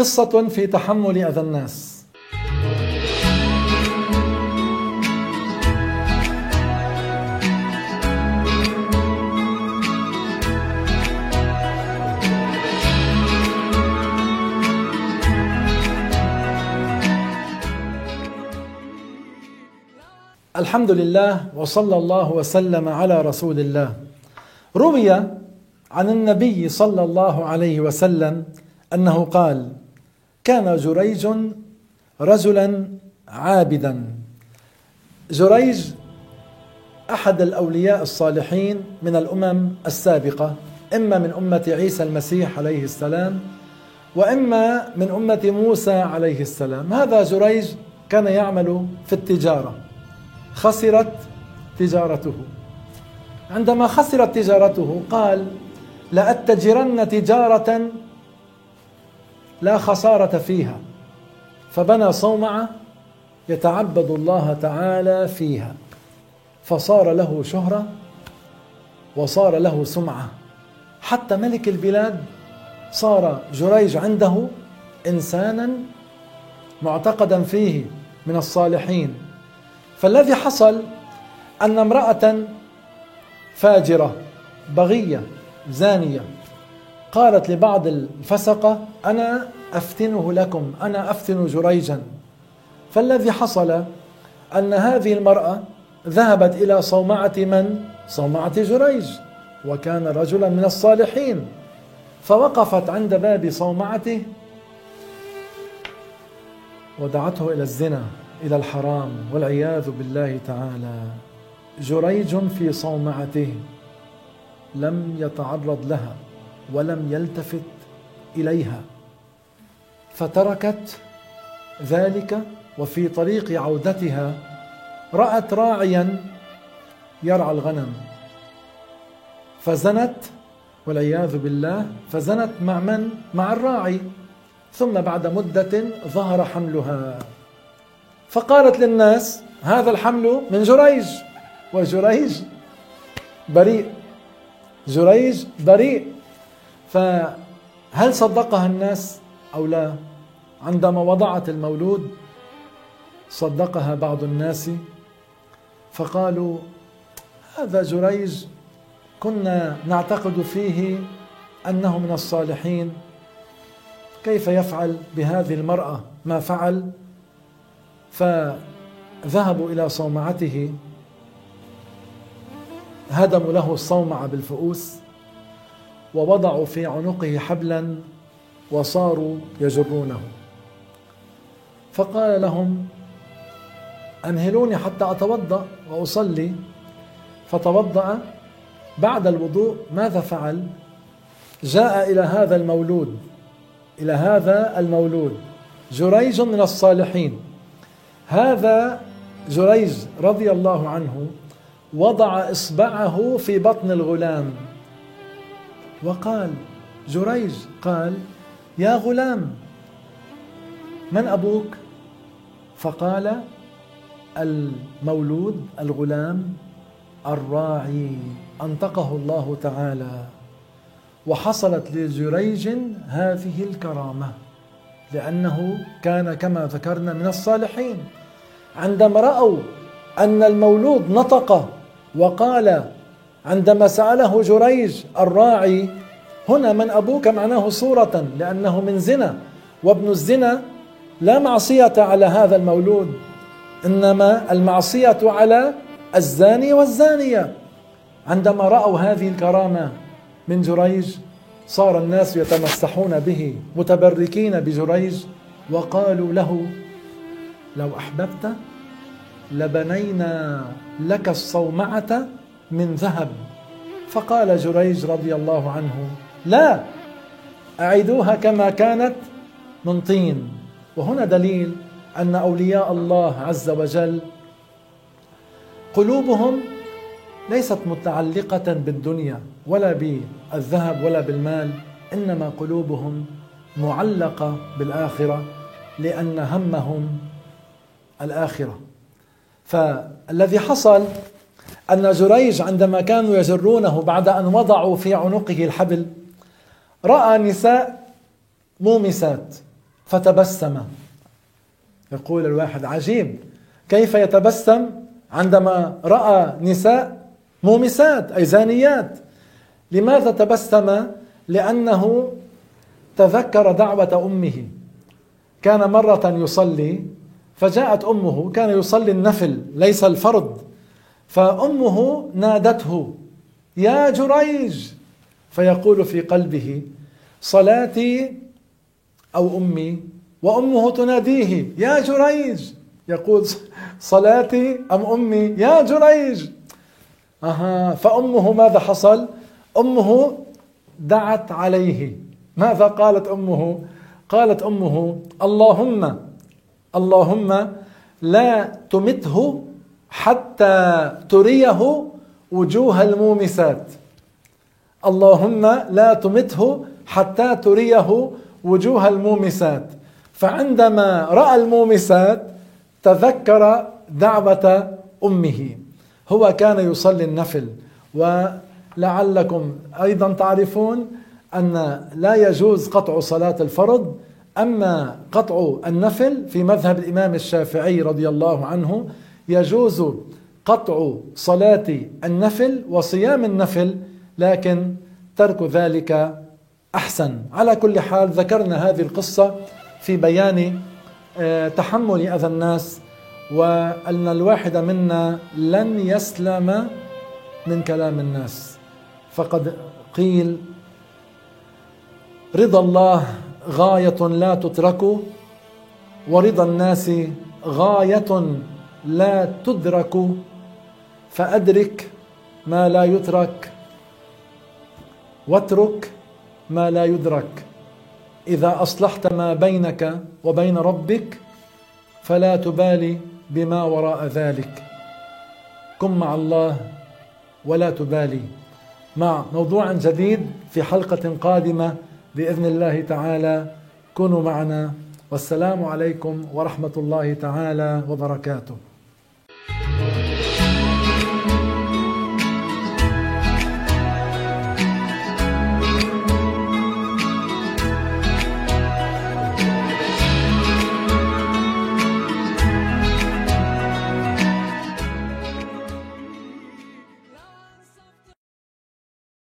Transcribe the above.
قصة في تحمل أذى الناس. الحمد لله وصلى الله وسلم على رسول الله. روي عن النبي صلى الله عليه وسلم أنه قال كان جريج رجلا عابدا. جريج أحد الأولياء الصالحين من الأمم السابقة إما من أمة عيسى المسيح عليه السلام وإما من أمة موسى عليه السلام. هذا جريج كان يعمل في التجارة. خسرت تجارته. عندما خسرت تجارته قال لأتجرن تجارة لا خسارة فيها. فبنى صومعة يتعبد الله تعالى فيها. فصار له شهرة وصار له سمعة. حتى ملك البلاد صار جريج عنده إنسانا معتقدا فيه من الصالحين. فالذي حصل أن امرأة فاجرة بغية زانية قالت لبعض الفسقة أنا أفتنه لكم أنا أفتن جريجا. فالذي حصل أن هذه المرأة ذهبت إلى صومعة من؟ صومعة جريج. وكان رجلا من الصالحين. فوقفت عند باب صومعته ودعته إلى الزنا إلى الحرام والعياذ بالله تعالى. جريج في صومعته لم يتعرض لها. ولم يلتفت إليها. فتركت ذلك وفي طريق عودتها رأت راعيا يرعى الغنم. فزنت والعياذ بالله فزنت مع من؟ مع الراعي. ثم بعد مدة ظهر حملها. فقالت للناس هذا الحمل من جريج. وجريج بريء. جريج بريء. فهل صدقها الناس أو لا؟ عندما وضعت المولود صدقها بعض الناس فقالوا هذا جريج كنا نعتقد فيه أنه من الصالحين. كيف يفعل بهذه المرأة ما فعل؟ فذهبوا إلى صومعته هدموا له الصومعة بالفؤوس ووضعوا في عنقه حبلا وصاروا يجرونه. فقال لهم أمهلوني حتى أتوضأ وأصلي. فتوضأ. بعد الوضوء ماذا فعل؟ جاء إلى هذا المولود إلى هذا المولود جريج من الصالحين. هذا جريج رضي الله عنه وضع إصبعه في بطن الغلام. وقال جريج قال يا غلام من أبوك؟ فقال المولود الغلام الراعي أنطقه الله تعالى وحصلت لجريج هذه الكرامة لأنه كان كما ذكرنا من الصالحين عندما رأوا أن المولود نطق وقال عندما سأله جريج الراعي هنا من أبوك معناه صورة لأنه من زنا وابن الزنا لا معصية على هذا المولود إنما المعصية على الزاني والزانية. عندما رأوا هذه الكرامة من جريج صار الناس يتمسحون به متبركين بجريج وقالوا له لو أحببت لبنينا لك الصومعة من ذهب. فقال جريج رضي الله عنه لا أعيدوها كما كانت من طين. وهنا دليل أن أولياء الله عز وجل قلوبهم ليست متعلقة بالدنيا ولا بالذهب ولا بالمال إنما قلوبهم معلقة بالآخرة لأن همهم الآخرة. فالذي حصل أن جريج عندما كانوا يجرونه بعد أن وضعوا في عنقه الحبل رأى نساء مومسات فتبسم. يقول الواحد عجيب كيف يتبسم عندما رأى نساء مومسات أي زانيات؟ لماذا تبسم؟ لأنه تذكر دعوة أمه. كان مرة يصلي فجاءت أمه كان يصلي النفل ليس الفرض. فأمه نادته يا جريج! فيقول في قلبه صلاتي أو أمي. وأمه تناديه يا جريج! يقول صلاتي أم أمي؟ يا جريج! أها فأمه ماذا حصل؟ أمه دعت عليه. ماذا قالت أمه؟ قالت أمه اللهم اللهم لا تمته حتى تريه وجوه المومسات. اللهم لا تمته حتى تريه وجوه المومسات. فعندما رأى المومسات تذكر دعوة أمه. هو كان يصلي النفل. ولعلكم أيضا تعرفون أن لا يجوز قطع صلاة الفرض. أما قطع النفل في مذهب الإمام الشافعي رضي الله عنه يجوز قطع صلاة النفل وصيام النفل لكن ترك ذلك أحسن. على كل حال ذكرنا هذه القصة في بيان آه، تحمل اذى الناس وأن الواحد منا لن يسلم من كلام الناس. فقد قيل رضا الله غاية لا تترك ورضا الناس غاية لا تدرك فأدرك ما لا يترك واترك ما لا يدرك. إذا أصلحت ما بينك وبين ربك فلا تبالي بما وراء ذلك. كن مع الله ولا تبالي. مع موضوع جديد في حلقة قادمة بإذن الله تعالى كونوا معنا. والسلام عليكم ورحمة الله تعالى وبركاته.